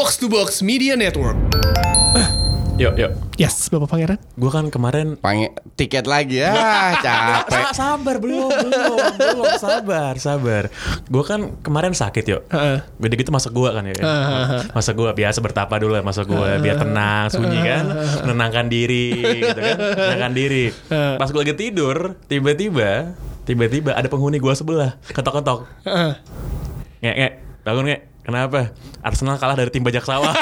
Box to Box Media Network. Yuk, yuk. Yes, Bapak Pangeran. Gue kan kemarin Pange tiket lagi ya, capek. Sa- sabar belum belum belum. Sabar sabar. Gue kan kemarin sakit yuk Heeh. beda gitu masuk gua kan ya masuk gua biasa bertapa dulu lah masuk gua biar tenang sunyi kan. menenangkan diri gitu kan. Menenangkan diri. Pas gue lagi tidur tiba-tiba tiba-tiba ada penghuni gua sebelah ketok-ketok. Heeh. ngek ngek. Bangun ngek kenapa? Arsenal kalah dari tim bajak sawah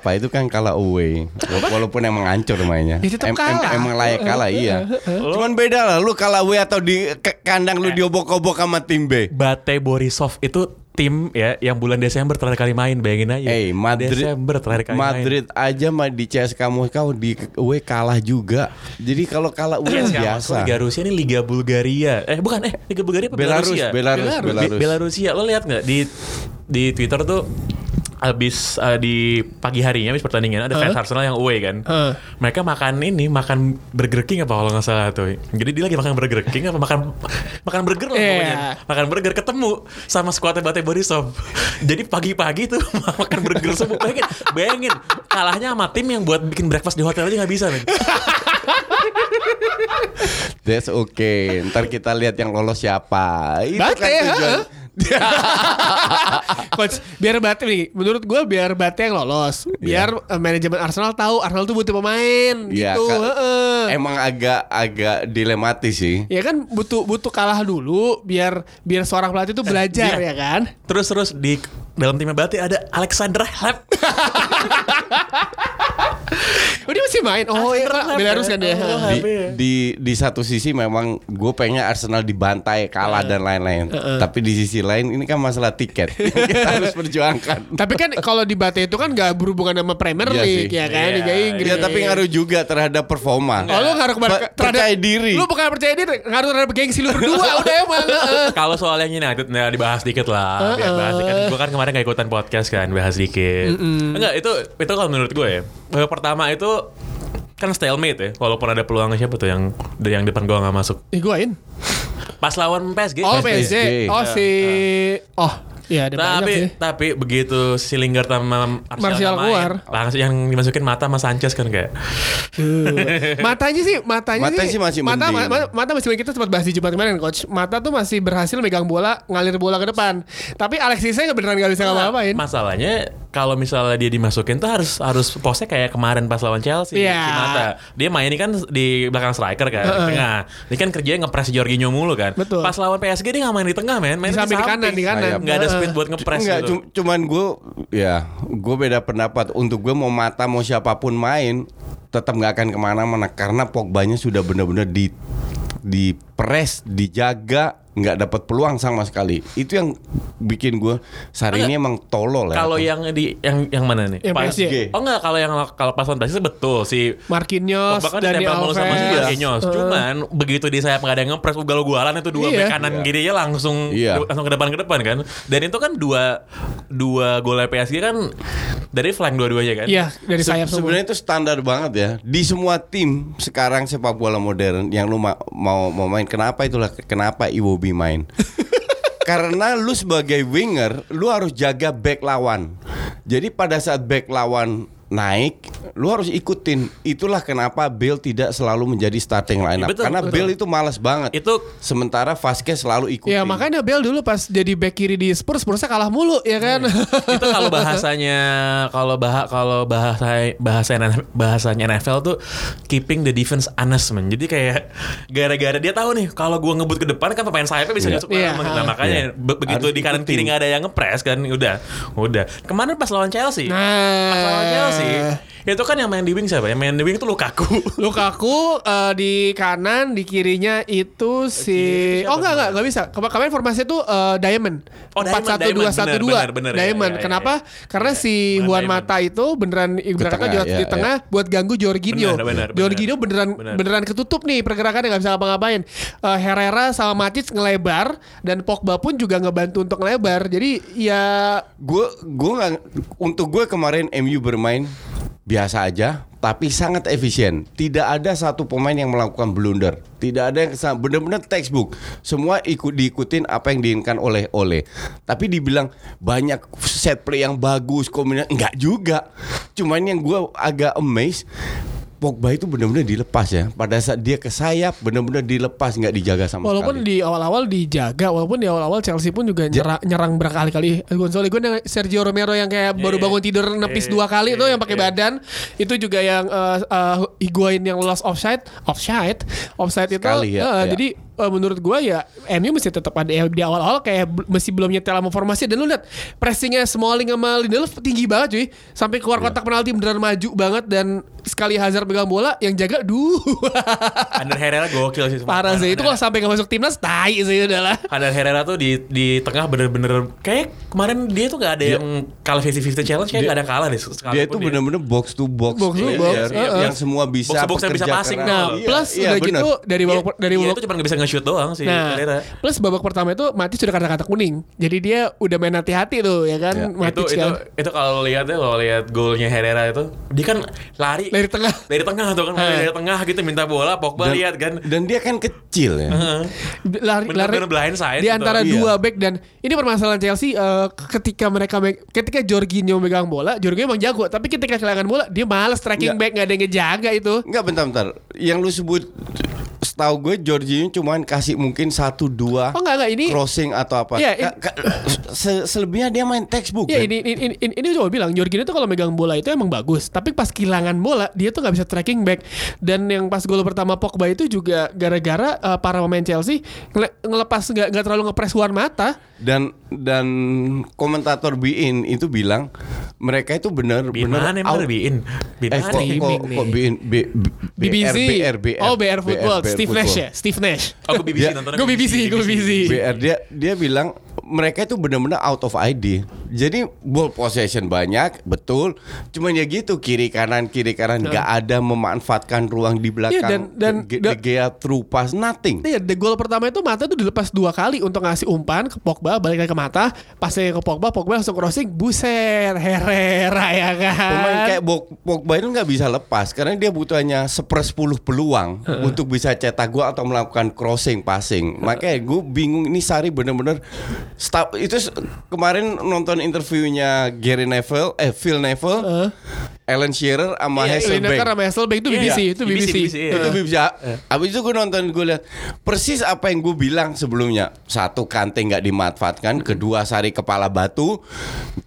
Papa itu kan kalah away, walaupun emang hancur mainnya. Ya, tetap kalah. emang layak kalah iya. Cuman beda lah, lu kalah away atau di kandang lu diobok-obok sama tim B. Bate Borisov itu tim ya yang bulan Desember terakhir kali main bayangin aja Eh Madrid Desember terakhir kali main Madrid aja mah di CSKA Moskow di away kalah juga. Jadi kalau kalah away Iya, biasa. Liga Rusia ini Liga Bulgaria. Eh bukan eh Liga Bulgaria apa Belarus, Belarusia? Belarus, Be- Belarus. Belarusia. Lo lihat nggak di di Twitter tuh abis eh, di pagi harinya abis pertandingan ada fans Arsenal yang away kan. Heeh. Mereka makan ini makan Burger King apa kalau nggak salah tuh. Jadi dia lagi makan Burger King apa makan makan burger lah Iya. pokoknya. Makan burger ketemu sama skuadnya Bate Borisov. Jadi pagi-pagi tuh makan burger semua. Bayangin, bayangin kalahnya sama tim yang buat bikin breakfast di hotel aja nggak bisa men. That's okay. Ntar kita lihat yang lolos siapa. Itu Bate, kan tujuan. Coach, biar Bate nih, menurut gue biar Bate yang lolos, biar eh, manajemen Arsenal tahu Arsenal tuh butuh pemain Iya, gitu. kan. heeh. Emang agak agak dilematis sih. Ya kan butuh butuh kalah dulu biar biar seorang pelatih itu belajar iya. ya kan. Terus terus di dalam timnya Bate ada Alexander Hleb. Oh dia masih main. Oh iya Kak. Belarus kan dia. Oh, di, di di satu sisi memang gue pengen Arsenal dibantai kalah dan lain-lain tapi di sisi lain ini kan masalah tiket kita harus perjuangkan Tapi kan kalau di Bate itu kan gak berhubungan sama Premier Iya League ya kan Iya. Liga Inggris. ya tapi ngaruh juga terhadap performa Oh lu ngaruh kepada Per- percaya diri Lu bukan percaya diri, ngaruh terhadap gengsi lu berdua udah emang. Kalau soal yang United nah dibahas dikit lah. Biar bahas dikit. Gue kan kemarin gak ikutan podcast kan, bahas dikit. Enggak, itu itu kalau menurut gue ya. Eh, Pertama itu kan stalemate ya. Walaupun ada peluang siapa tuh yang yang depan gue nggak masuk. Higuain. Pas lawan PSG. Oh PSG. PSG. Oh si Oh iya ada banyak tapi sih. tapi begitu si Lingard sama Martial nggak main, keluar. langsung yang dimasukin mata sama Sanchez kan kayak Tuh. matanya sih matanya Mata sih masih mata, mending. ma- mata masih kita sempat bahas di Jumat kemarin coach mata tuh masih berhasil megang bola ngalir bola ke depan tapi Alexis saya beneran gak bisa ngapa-ngapain Masalahnya kalau misalnya dia dimasukin tuh harus harus posnya kayak kemarin pas lawan Chelsea Iya. si Mata. Dia main ini kan di belakang striker kan, tengah. Ini kan kerjanya ngepres Jorginho mulu kan. Betul. Pas lawan PSG dia nggak main di tengah men, main Di samping kanan, di kanan. Nggak ada Speed buat ngepres Enggak, gitu. cum- cuman gue ya gue beda pendapat. Untuk gue mau mata mau siapa pun main tetap nggak akan ke mana-mana karena Pogbanya sudah benar-benar di di press, dijaga, nggak dapat peluang sama sekali. Itu yang bikin gue Sari ini emang tolol ya. Kalau yang di yang yang mana nih? Yang PSG. Oh enggak, kalau yang kalau pas PSG betul si Marquinhos Bahkan ditempel mulu sama si Alves Marquinhos. Cuman begitu di sayap nggak ada yang ngepres ugal-ugalan itu dua Iya. bek kanan kiri ya langsung Iya. langsung ke depan ke depan kan. Dan itu kan dua dua gol PSG kan dari flank dua-duanya kan. iya dari Se- sayap semua sebenarnya itu standar banget ya di semua tim sekarang sepak bola modern yang lu ma- mau mau main kenapa itulah kenapa Iwobi main karena lu sebagai winger lu harus jaga back lawan. Jadi pada saat back lawan naik lu harus ikutin. Itulah kenapa Bale tidak selalu menjadi starting lineup. Iya, betul, karena betul. Bale itu malas banget. Itu sementara Vasquez selalu ikutin. Ya makanya Bel dulu pas jadi back kiri di Spurs Spursnya kalah mulu ya kan? Itu kalau bahasanya kalau bah kalau bahasa bahasa bahasanya NFL tuh keeping the defense honest man. Jadi kayak gara-gara dia tahu nih kalau gua ngebut ke depan kan pemain sayapnya bisa masuk Iya. Nah, makanya be- begitu Harus di kanan kiri nggak ada yang ngepres kan udah. Udah. Kemarin pas lawan Chelsea. Nah. Pas lawan Chelsea sih. Itu kan yang main di wing siapa? Yang main di wing itu Lukaku. Lukaku eh, di kanan, di kirinya itu si itu Oh enggak enggak enggak bisa. Kema- Kemarin formasinya tuh eh, Diamond. Oh, Diamond, 4 1 2 1 Diamond. 2. Benar, benar, benar. Diamond. Ya, ya, Kenapa? ya. Karena si Benar, Juan Diamond. Mata itu beneran ibaratnya di, ya, di tengah buat ganggu Jorginho. Benar, benar, benar. Jorginho beneran Benar. beneran ketutup nih pergerakannya nggak bisa ngapa-ngapain. Eh, Herrera sama Matic ngelebar dan Pogba pun juga ngebantu untuk ngelebar. Jadi ya gue gue nggak untuk gue kemarin MU bermain biasa aja tapi sangat efisien. Tidak ada satu pemain yang melakukan blunder. Tidak ada yang benar-benar textbook. Semua ikut diikutin apa yang diinginkan oleh oleh tapi dibilang banyak set play yang bagus kombinasi enggak juga. Cuman yang gue agak amazed Pogba itu benar-benar dilepas ya pada saat dia ke sayap benar-benar dilepas nggak dijaga sama Walaupun sekali di awal-awal dijaga, walaupun di awal-awal Chelsea pun juga nyerang, nyerang berkali-kali. Gonzalo Higuain, Sergio Romero yang kayak baru bangun tidur nepis dua kali tuh yang pakai badan, itu juga yang uh, uh, Higuain yang lost offside, offside, offside itu. Sekali ya, uh, ya. Jadi uh, menurut gua ya MU mesti tetap ada ya, di awal-awal kayak masih belum nyetel sama formasi dan lu lihat pressingnya Smalling sama Lindelof tinggi banget cuy sampai keluar kotak penalti beneran maju banget dan sekali Hazard pegang bola yang jaga duh Ander Herrera gokil sih. parah sih itu kalau sampai gak masuk timnas tai sih udahlah Ander Herrera tuh di di tengah bener-bener kayak kemarin dia tuh gak ada yang kalah 50-50 challenge kayak gak ada kalah deh. dia itu benar-benar box to box, Box to box, yang, uh-uh. yang semua bisa Box to box yang bisa passing. Nah, Iya, plus iya, udah bener. gitu dari Dia, babak dari dia babak tuh cuma bisa nge-shoot doang sih Nah, Herrera. plus babak pertama itu Matic sudah kata-kata kuning. Jadi dia udah main hati-hati tuh ya kan Ya. Matic itu itu kan. itu kalau lihat ya kalau lihat golnya Herrera itu dia kan lari Dari tengah. dari tengah tuh kan lari Eh. dari tengah gitu minta bola Pogba dan, lihat kan dan dia kan kecil ya Heeh. Lari, lari blind side di gitu. antara Iya. dua back dan ini permasalahan Chelsea eh, ketika mereka me- ketika Jorginho megang bola, Jorginho emang jago, tapi ketika kehilangan bola dia males tracking Nggak. back nggak ada yang ngejaga itu. Enggak bentar-bentar Yang lu sebut Setahu gue Jorginho cuman kasih mungkin satu dua Oh enggak enggak ini crossing atau apa. Iya, ini- Ka- ka- se- selebihnya dia main textbook. Ya kan? ini ini ini, ini coba bilang Jorginho tuh kalau megang bola itu emang bagus, tapi pas kehilangan bola dia tuh nggak bisa tracking back. Dan yang pas gol pertama Pogba itu juga gara-gara eh, para pemain Chelsea ngele- ngelepas nggak nggak terlalu ngepres Juan Mata. Dan dan komentator Bein itu bilang mereka itu benar benar mana emang ada Bin? Bin Eh kok, kok, kok Bein B- B- BBC. BR, BR, oh BR Football, BR Steve Nash Football. ya, Steve Nash. Oh gue BBC Dia- nontonnya Gue BBC, gue BBC. BR dia dia bilang mereka itu benar-benar out of ID. Jadi ball possession banyak, betul. Cuman ya gitu kiri kanan kiri kanan nggak ada memanfaatkan ruang di belakang. Iya, dan- dan- De, dan- De Gea through pass nothing. Iya, the gol pertama itu Mata tuh dilepas dua kali untuk ngasih umpan ke Pogba, balik lagi ke Mata, pasnya ke Pogba, Pogba langsung crossing, buset, Herrera ya kan. Pemain kayak Pogba itu nggak bisa lepas karena dia butuh hanya sepersepuluh peluang untuk bisa cetak gol atau melakukan crossing passing. Makanya gue bingung ini Sari bener-bener stop itu kemarin nonton interviewnya Gary Neville eh Phil Neville, Alan Shearer sama Iya, Hasselbank. Lineker sama Hasselbank itu Iya, BBC, iya. itu BBC, BBC. BBC, iya. itu bisa. Habis itu gue nonton gue lihat persis apa yang gue bilang sebelumnya. Satu Kante nggak dimanfaatkan, kedua Sari kepala batu,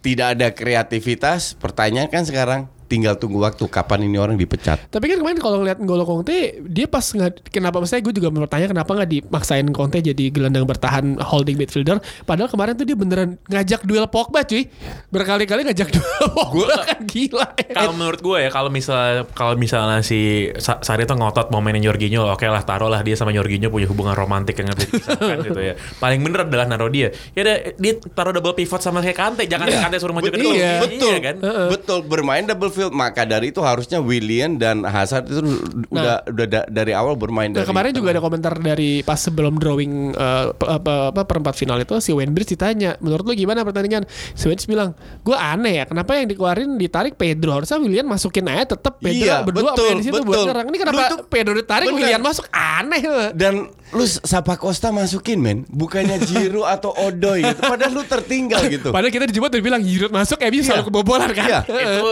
tidak ada kreativitas. Pertanyaan kan sekarang tinggal tunggu waktu kapan ini orang dipecat. Tapi kan kemarin kalau ngeliat N'Golo Conte, dia pas nggak kenapa maksudnya gue juga bertanya kenapa nggak dimaksain Conte jadi gelandang bertahan holding midfielder. Padahal kemarin tuh dia beneran ngajak duel Pogba cuy, berkali-kali ngajak duel Pogba kan gila. Kalau menurut gue ya kalau misal kalau misalnya si Sa- Sari tuh ngotot mau mainin Jorginho, oke lah taruhlah dia sama Jorginho punya hubungan romantik yang nggak bisa dipisahkan gitu ya. Paling bener adalah naruh dia. Ya udah dia taruh double pivot sama kayak Kante, jangan Kante suruh maju ke depan. Iya. betul, Iya kan? betul bermain double Maka dari itu harusnya William dan Hazard itu udah udah da- dari awal bermain Nah dari kemarin juga ada komentar dari pas sebelum drawing pe- apa, apa perempat final itu si Wayne Bridge ditanya menurut lu gimana pertandingan? Si Wayne bilang gue aneh ya kenapa yang dikeluarin ditarik Pedro? Harusnya William masukin aja tetep Pedro Iya, berdua betul, main di situ buat nyerang. Ini kenapa Lu tuh- Pedro ditarik bener. William masuk? Aneh dan lu Sapa Costa masukin men. Bukannya Jiru atau Odoi gitu. Padahal lu tertinggal gitu. Padahal kita di Jumat udah bilang Giroud masuk MU selalu kebobolan kan. Iya. itu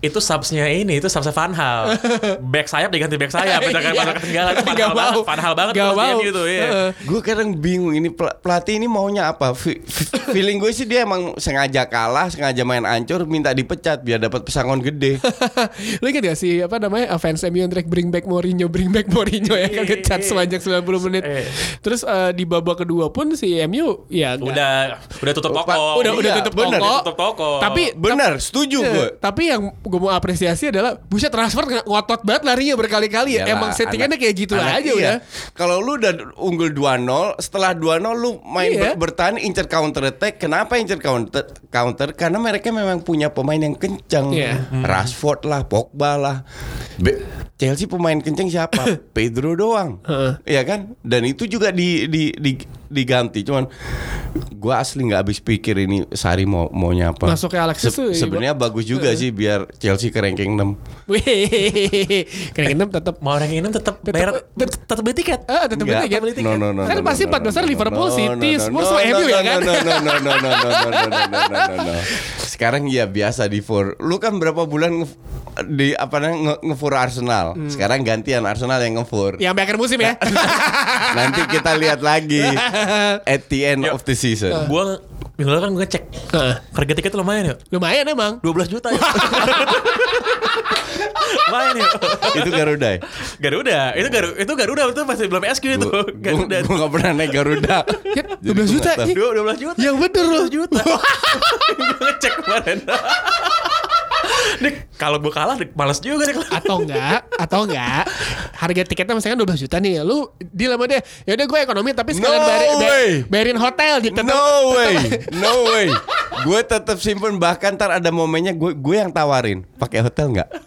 itu subsnya ini itu subsnya Van Hal back sayap diganti back sayap itu kan Iya. pada ketinggalan Van Hal banget. Van Hal banget pelatih mau. gitu ya. Gue kadang bingung ini pel- pelatih ini maunya apa? Fe- fe- feeling gue sih dia emang sengaja kalah, sengaja main ancur, minta dipecat biar dapat pesangon gede. Lu inget gak sih apa namanya fans MU yang bring back Mourinho, bring back Mourinho ya kan Iya, ngecat iya. sepanjang 90 menit. Eh. Terus uh, di babak kedua pun si MU ya udah udah tutup toko udah udah Iya, tutup bener. toko. tutup toko Tapi Benar, setuju Eh, gue. Tapi yang gue mau apresiasi adalah buset transfer ng- ngotot banget larinya berkali-kali ya. Emang settingannya anak- kayak gitu anak aja iya. udah. Kalau lu udah unggul 2-0, setelah 2-0 lu main Iya. ber- bertahan incer counter attack. Kenapa incer counter counter? Karena mereka memang punya pemain yang kencang. Iya. Rashford lah, Pogba lah. Be- Chelsea pemain kencang siapa? Pedro doang. Heeh. Iya kan? Dan itu juga di, di, di diganti. Cuman gua asli nggak habis pikir ini Sari mau maunya apa. Masuk ke Alexis tuh, iya, Sebenarnya bagus juga sih biar Chelsea ke ranking 6. Wih, keren enam tetap Mau ranking 6 tetap bayar tetap beli tiket. Ah, tetap beli tiket. No, no, no, kan no, pasti no, empat no, besar no, Liverpool, no, City, no, no, Spurs, no, sama no, MU ya no, kan? No, no, no, no, no, no, no, no, no, no, no, no. Sekarang ya biasa di for. Lu kan berapa bulan di apa namanya nge- ngefur Arsenal. Sekarang gantian Arsenal yang ngefur. Yang akhir musim ya. Nanti kita lihat lagi at the end of the season. Gua minggu lalu kan gue cek Heeh. harga tiket lumayan ya. Lumayan emang. 12 juta ya. lumayan ya. Itu Garuda. ya? Garuda, itu Garuda, itu Garuda itu masih belum SQ itu. Gua, Garuda. gua gak pernah naik Garuda. Ya, Jadi 12 gua juta. nggak tahu. Iya. Dua, 12 juta. Yang bener loh. 12 juta. Gue ngecek kemarin. Dik, kalau gue kalah, dik, males juga nih. atau enggak atau enggak harga tiketnya misalkan 12 juta nih lu deal sama dia ya udah gue ekonomi tapi sekalian No bayarin, bay- way. bayarin hotel gitu No way, no way. Gue tetap simpen bahkan ntar ada momennya gue gue yang tawarin pakai hotel nggak?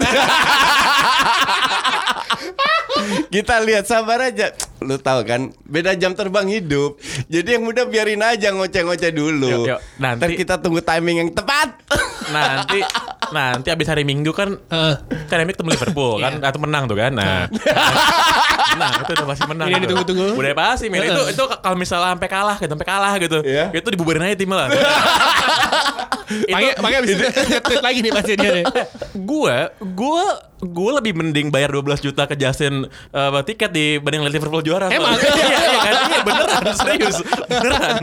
Kita lihat sabar aja. Lu tahu kan beda jam terbang hidup. Jadi yang muda biarin aja ngoceh-ngoceh dulu. Yuk, yuk. Nanti- Ntar kita tunggu timing yang tepat. nanti nanti abis hari Minggu kan Heeh. kan MU ketemu Liverpool kan atau menang tuh kan nah menang itu udah pasti menang Ini tuh. ditunggu-tunggu. udah pasti men itu itu kalau misalnya sampai kalah gitu sampai kalah gitu Iya. itu dibubarin aja tim lah Pakai pakai abis itu nge-tweet lagi nih pasti dia nih. gue gue gue lebih mending bayar 12 juta ke Justin uh, tiket dibanding lihat Liverpool juara Emang? iya, iya, kan? iya beneran serius beneran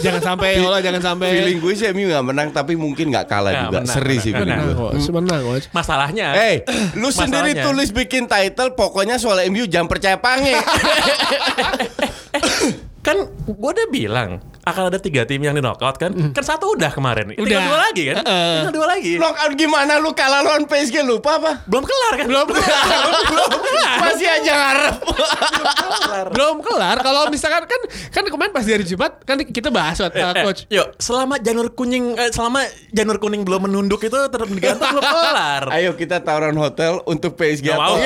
jangan sampai ya Allah jangan sampai Feeling gue sih MU nggak menang tapi mungkin nggak kalah Nggak, juga. menang, Seri menang, sih feeling menang gue. menang masalahnya Eh, lu sendiri Masalahnya- tulis bikin title pokoknya soal MU jangan percaya pange. kan gue udah bilang akan ada tiga tim yang di knockout kan kan satu udah kemarin. Tinggal Udah. dua lagi kan? Heeh. tinggal dua lagi. Knockout gimana? Lu kalah lawan PSG lupa apa? belum kelar kan? Belum Masih aja ngarep. belum kelar. Kalau misalkan kan kan kemarin pas di hari Jumat kan kita bahas uh, Eh, coach. yuk selama janur kuning eh, selama janur kuning belum menunduk itu tetap digantung belum kelar. Ayo kita tawaran hotel untuk PSG Nggak atau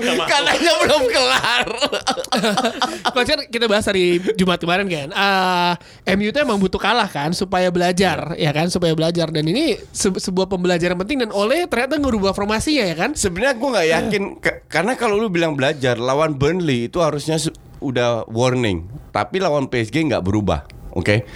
mau. Katanya belum kelar. Coach kan kita bahas hari Jumat kemarin kan. Eh, MU itu emang butuh kalah kan supaya belajar ya kan supaya belajar dan ini se- sebuah pembelajaran penting dan oleh ternyata ngerubah formasinya ya kan. Sebenarnya gue nggak yakin karena kalau lu bilang belajar lawan Burnley itu harusnya udah warning, tapi lawan PSG nggak berubah. Oke.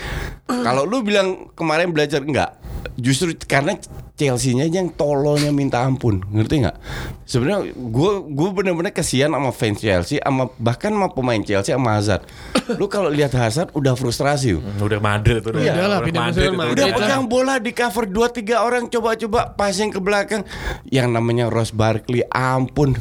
Kalau lu bilang kemarin belajar enggak, justru karena Chelsea-nya aja yang tololnya minta ampun, ngerti nggak? Sebenarnya gue gue bener-bener kesian sama fans Chelsea, sama bahkan sama pemain Chelsea sama Hazard. Lu kalau lihat Hazard udah frustrasi. udah Madrid udah Iya, udah lah, pindah Madrid musim itu Madrid. Udah pegang bola di cover 2 3 orang coba-coba passing ke belakang. Yang namanya Ross Barkley ampun.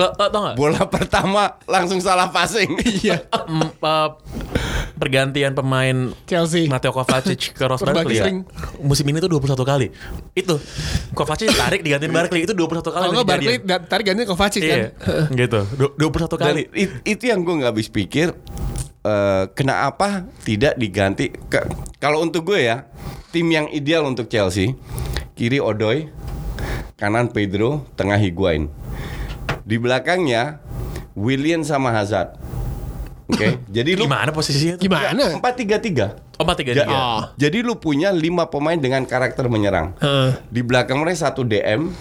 Lo, lo tau gak? Bola pertama langsung salah passing. Iya. Uh, pergantian pemain Chelsea. Mateo Kovacic ke Ross Barkley ya. Musim ini tuh 21 kali. Itu Kovacic tarik digantiin Barkley itu 21 kali. Kalau Barkley tarik ganti Kovacic kan. Iya, gitu. Du- 21 Dan kali. it- itu yang gue nggak habis pikir. eh, kenapa tidak diganti? Ke- kalau untuk gue ya, tim yang ideal untuk Chelsea, kiri Odoi, kanan Pedro, tengah Higuain. Di belakangnya William sama Hazard. Oke, jadi lu Gimana posisinya tuh? Gimana? empat tiga tiga. Oh, 4 3 Ja- 3. Oh. Jadi lu punya lima pemain dengan karakter menyerang. Heeh. Di belakang mereka satu DM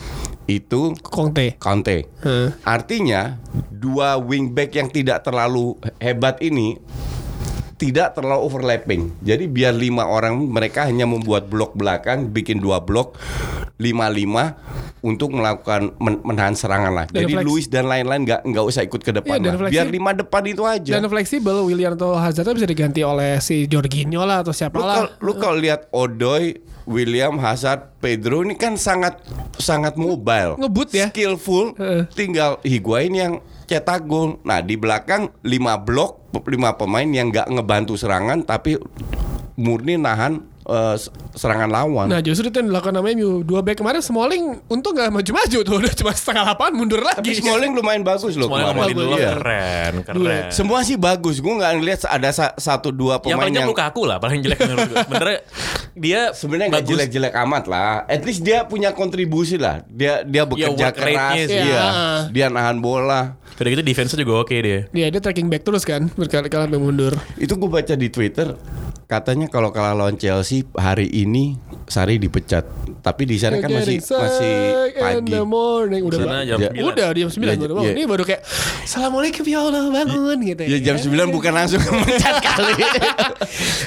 itu Conte. Conte. Heeh. Artinya dua wingback yang tidak terlalu hebat ini tidak terlalu overlapping. Jadi biar lima orang mereka hanya membuat blok belakang, bikin dua blok lima lima untuk melakukan men- menahan serangan lah. Dan Jadi flex- Luis dan lain-lain nggak nggak usah ikut ke depan Iya, dan lah. flexi- Biar lima depan itu aja. Dan fleksibel William atau Hazard bisa diganti oleh si Jorginho lah atau siapa Lu lah. lu kalau lihat Odoi, William, Hazard, Pedro ini kan sangat sangat mobile, Ngebut ya. skillful. Heeh. Tinggal Higuain yang cetak gol. Nah di belakang lima blok, lima pemain yang nggak ngebantu serangan tapi murni nahan eh, serangan lawan. Nah justru itu yang dilakukan sama MU Dua back kemarin Smalling Untung gak maju-maju tuh Udah cuma setengah lapangan mundur Tapi lagi Smalling lumayan bagus loh Semuanya kemarin. dulu Iya. keren, keren. Semua sih bagus. Gue nggak ngeliat ada sa- satu dua yang pemain paling yang, jelek Lukaku lah, paling jelek menurut gue. Benernya dia sebenarnya nggak jelek-jelek amat lah. At least dia punya kontribusi lah. Dia dia bekerja work rate-nya keras. Iya. Iya. Dia nahan bola. Udah gitu defense juga oke dia. Dia dia tracking back terus kan Berkali-kali sampai mundur Itu gue baca di Twitter katanya kalau kalah lawan Chelsea hari ini Sari dipecat. Tapi di sana kan masih masih pagi. morning Udah Sana jam Ya. 9. Udah jam 9 Iya, baru bangun iya. Ini baru kayak Assalamualaikum ya Allah bangun gitu Ya jam 9 bukan langsung memecat kali.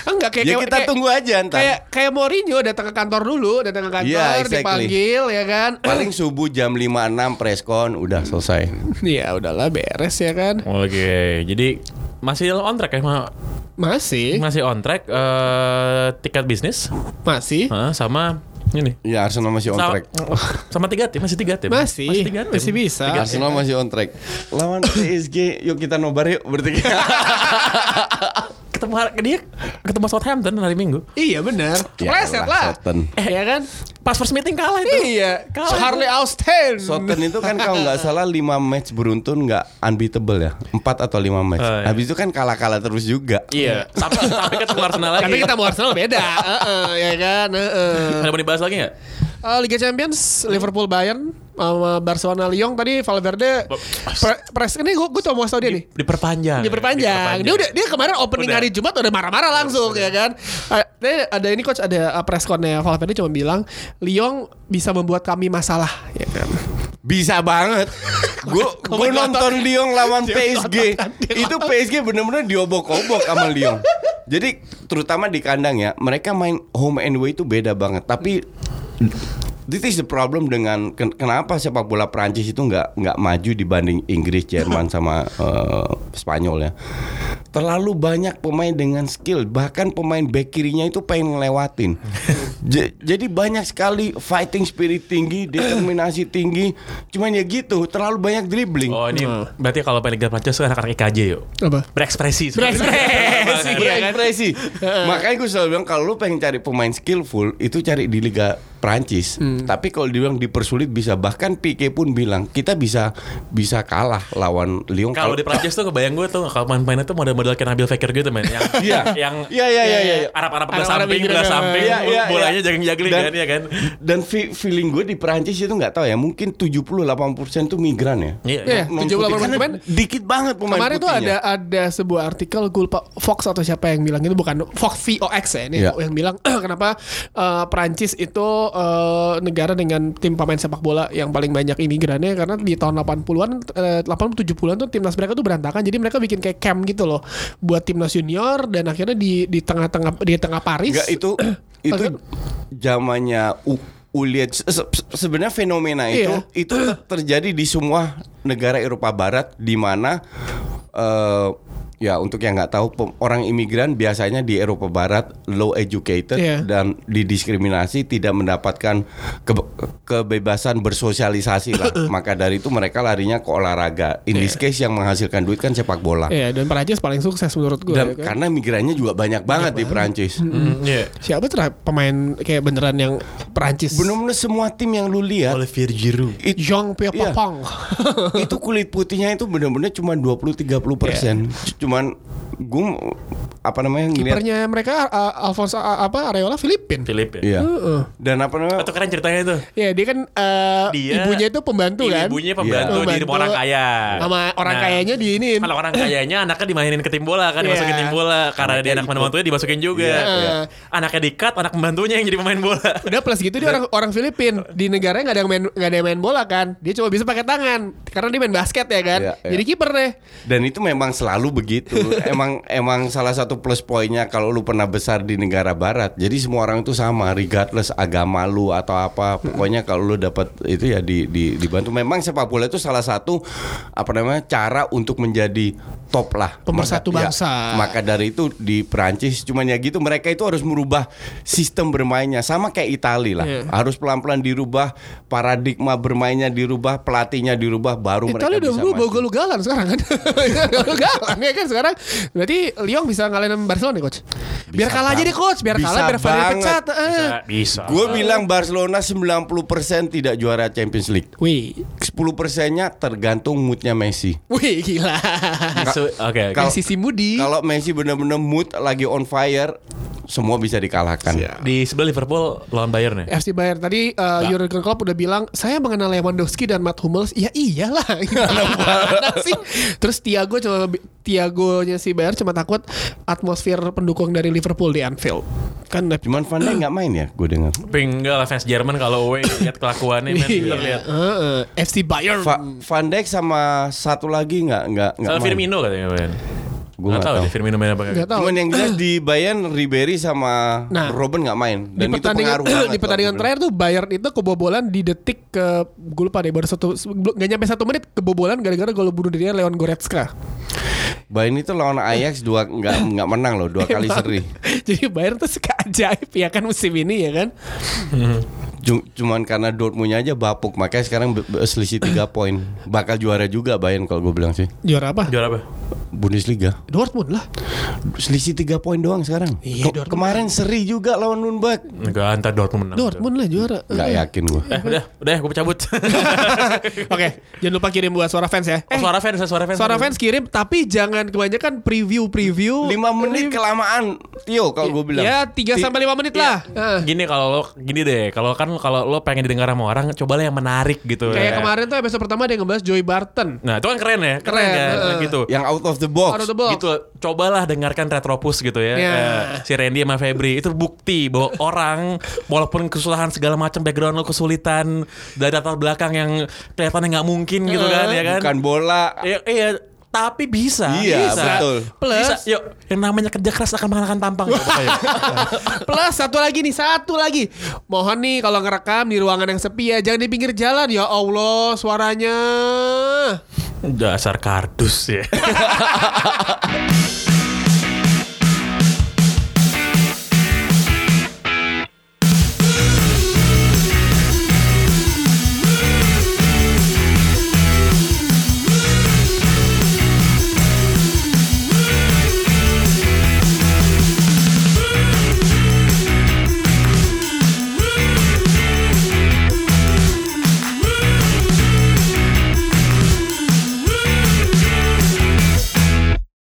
Enggak kayak ya kayak- kita kayak- tunggu aja ntar. Kayak kayak Mourinho datang ke kantor dulu, datang ke kantor, Iya, exactly. dipanggil ya kan. Paling subuh jam 5.6 preskon udah selesai. ya udahlah beres ya kan. Oke, jadi masih on track ya? Masih, Masih on track eh, tiket bisnis masih, Hah, sama ini. Ya Arsenal masih on Sama, track. sama tiga tim, masih tiga tim. masih, masih, tiga tim. masih bisa. Arsenal masih on track. Lawan PSG, yuk kita nobar yuk bertiga. Ketemu dia ketemu Southampton hari Minggu. Iya benar. Ya Kepleset elah, lah. Southampton. Iya kan? Pas first meeting kalah itu. Iya. Kalah. Harley Austin. Soton itu kan kalau nggak salah 5 match beruntun nggak unbeatable ya. 4 atau 5 match. Oh, iya. Habis itu kan kalah-kalah terus juga. Iya. Tapi tapi ketemu Arsenal lagi. Tapi kita mau Arsenal beda. Heeh, ya kan? Heeh. Ada mau dibahas lagi nggak? Eh, Liga Champions Liverpool Bayern sama Barcelona Lyon tadi Valverde pre- press ini gue gue mau tau dia nih Diperpanjang. diperpanjang. Dia udah dia kemarin opening Udah. hari Jumat udah marah-marah langsung ya kan. Eh, dia- ada ini coach ada uh, press connya Valverde cuma bilang Lyon bisa membuat kami masalah ya kan. Bisa banget. Gue gue nonton Lyon lawan PSG. Itu PSG bener-bener diobok-obok sama Lyon. Jadi terutama di kandang ya, mereka main home and away itu beda banget. Tapi This is the problem dengan ken- kenapa sepak bola Prancis itu nggak nggak maju dibanding Inggris, Jerman sama eh, Spanyol ya. Terlalu banyak pemain dengan skill, bahkan pemain back kirinya itu pengen ngelewatin. Jadi banyak sekali fighting spirit tinggi, determinasi tinggi. Cuman ya gitu, terlalu banyak dribbling. Oh ini berarti kalau pengen Liga Prancis anak-anak IKJ yuk. Apa? Berekspresi. Berekspresi. Berekspresi. Makanya gue selalu bilang kalau lu pengen cari pemain skillful itu cari di Liga Prancis. Tapi kalau dibilang dipersulit bisa bahkan Pique pun bilang kita bisa bisa kalah lawan Lyon Kalau di Prancis tuh kebayang gue tuh kalau main-mainnya tuh model-model kayak Nabil Fekir gitu men yang Iya. yang Iya iya iya iya. Arab-Arab belah samping, belah samping, Iya, iya, bolanya iya. jagung-jagling Dan- kan ya kan. Dan fe- feeling gue di Prancis itu nggak tahu ya, mungkin 70-80% tuh migran ya. Iya. Iya. Non 70-80% putih. Karena pemain- dikit banget pemain Kemarin tuh putihnya. ada ada sebuah artikel gue lupa Fox atau siapa yang bilang itu bukan Fox VOX ya ini Iya. yang bilang kenapa eh, Prancis itu eh, negara dengan tim pemain sepak bola yang paling banyak imigrannya karena di tahun 80-an eh, 80 70-an tuh timnas mereka tuh berantakan. Jadi mereka bikin kayak camp gitu loh buat timnas junior dan akhirnya di di tengah-tengah di tengah Paris. Enggak itu itu zamannya Uliet se- se- sebenarnya fenomena itu Iya. itu ter- terjadi di semua negara Eropa Barat di mana eh, ya untuk yang nggak tahu orang imigran biasanya di Eropa Barat low educated Iya. dan didiskriminasi tidak mendapatkan ke- kebebasan bersosialisasi lah maka dari itu mereka larinya ke olahraga in this case yang menghasilkan duit kan sepak bola Iya dan Prancis paling sukses menurut gue dan ya kan? karena migrannya juga banyak banget di Prancis Hmm, Iya. siapa tuh pemain kayak beneran yang Prancis benar-benar semua tim yang lu lihat Olivier Giroud. it- Jean Pierre Iya. Papang itu kulit putihnya itu benar-benar cuma 20-30 persen. Cuman gue apa namanya kipernya mereka uh, Alfonso uh, apa Areola Filipin Philip ya. Iya. Heeh. Dan apa namanya? Itu keren ceritanya itu. Ya dia kan uh, Dia- ibunya itu pembantu kan Ibunya pembantu Iya. di rumah orang kaya. Sama orang Nah, kayanya diinin Kalau orang kayanya anaknya dimainin ke tim bola kan Iya. dimasukin tim bola karena dia anak pembantunya dimasukin juga. Iya, iya. Anaknya dikat, anak pembantunya yang jadi pemain bola. Udah plus gitu dia orang orang Filipin di negaranya nggak ada yang main nggak ada yang main bola kan dia cuma bisa pakai tangan karena dia main basket ya kan Iya, iya. jadi kiper deh Dan itu memang selalu begitu. emang emang salah satu plus poinnya kalau lu pernah besar di negara barat. Jadi semua orang itu sama, regardless agama lu atau apa. Pokoknya kalau lu dapat itu ya di, di dibantu. Memang sepak bola itu salah satu apa namanya cara untuk menjadi top lah. Pemersatu Maka- bangsa. ya, maka dari itu di Perancis cuman ya gitu mereka itu harus merubah sistem bermainnya sama kayak Itali lah. Iya. Harus pelan-pelan dirubah paradigma bermainnya dirubah, pelatihnya dirubah baru mereka Italia udah bisa maju. bawa gol galan sekarang kan. Galan ya kan sekarang. Berarti Lyon bisa ngalahin Barcelona nih coach. Biar Bisa kalah aja deh coach, biar Bisa kalah biar banget. pecat. Eh. Bisa, bisa. Gue bilang Barcelona 90% tidak juara Champions League. Wih, 10 persennya tergantung moodnya Messi. wih gila. Oke, oke. Kalau- Sisi Mudi. Kalau Messi benar-benar mood lagi on fire, semua bisa dikalahkan. Di sebelah Liverpool lawan Bayern ya. FC Bayern tadi uh, Jurgen Klopp udah bilang saya mengenal Lewandowski dan Matt Hummels ya iyalah sih terus Thiago cuma Thiagonya si Bayern cuma takut atmosfer pendukung dari Liverpool di Anfield kan Cuman Van Dijk nggak main ya, gue dengar. Enggak lah fans Jerman kalau away lihat kelakuannya men, Iya. lihat. Heeh, FC Bayern Va- Van Dijk sama satu lagi nggak nggak nggak Sama. Firmino katanya main. Gue Nggak nggak tahu deh Firmino main apa enggak. tahu Cuman yang jelas di Bayern Ribery sama Nah. Robben nggak main di dan itu pertandingan pengaruh banget. di pertandingan kalau terakhir tuh Bayern itu kebobolan di detik ke gue lupa deh baru satu nggak nyampe satu menit kebobolan gara-gara gol bunuh diri Leon Goretzka Bayern itu lawan Ajax dua nggak nggak menang loh dua kali seri. jadi Bayern tuh suka ajaib ya kan musim ini ya kan Cu- Cuman karena Dortmundnya aja bapuk makanya sekarang selisih 3 poin. Bakal juara juga Bayern kalau gue bilang sih. juara apa Juara apa? Bundesliga. Dortmund lah Selisih 3 poin doang sekarang. Iya, Ke- Dortmund. kemarin seri juga lawan Nürnberg. Enggak, antar Dortmund menang. Dortmund lah juara Nggak yakin gue. Eh, udah, udah gue cabut. Oke, jangan lupa kirim buat suara fans ya. Oh, suara fans, suara fans. suara fans kirim, tapi jangan kebanyakan preview-preview. 5 menit kelamaan. Tio kalau gue bilang. Ya, 3 Ti- sampai 5 menit lah. Ah. Gini kalau lo gini deh, kalau kan kalau lo pengen didengar sama orang, cobalah yang menarik gitu Kayak ya. kemarin tuh episode pertama dia ngebahas Joey Barton. Nah, itu kan keren ya, keren, Keren, kan heeh. gitu. Yang out of the box. Out of the box. Gitu, cobalah dengarkan Retropus gitu ya. Ya. Eh, si Randy sama Febri itu bukti bahwa orang walaupun kesusahan segala macam background lo kesulitan dari latar belakang yang kelihatannya nggak mungkin gitu kan ya kan. Bukan bola. Iya, iya, tapi bisa. Iya, bisa. betul. Plus- Bisa. Yuk, yang namanya kerja keras akan mengalahkan tampang. Plus satu lagi nih, satu lagi. Mohon nih kalau ngerekam di ruangan yang sepi ya, jangan di pinggir jalan ya Allah suaranya. Dasar kardus ya.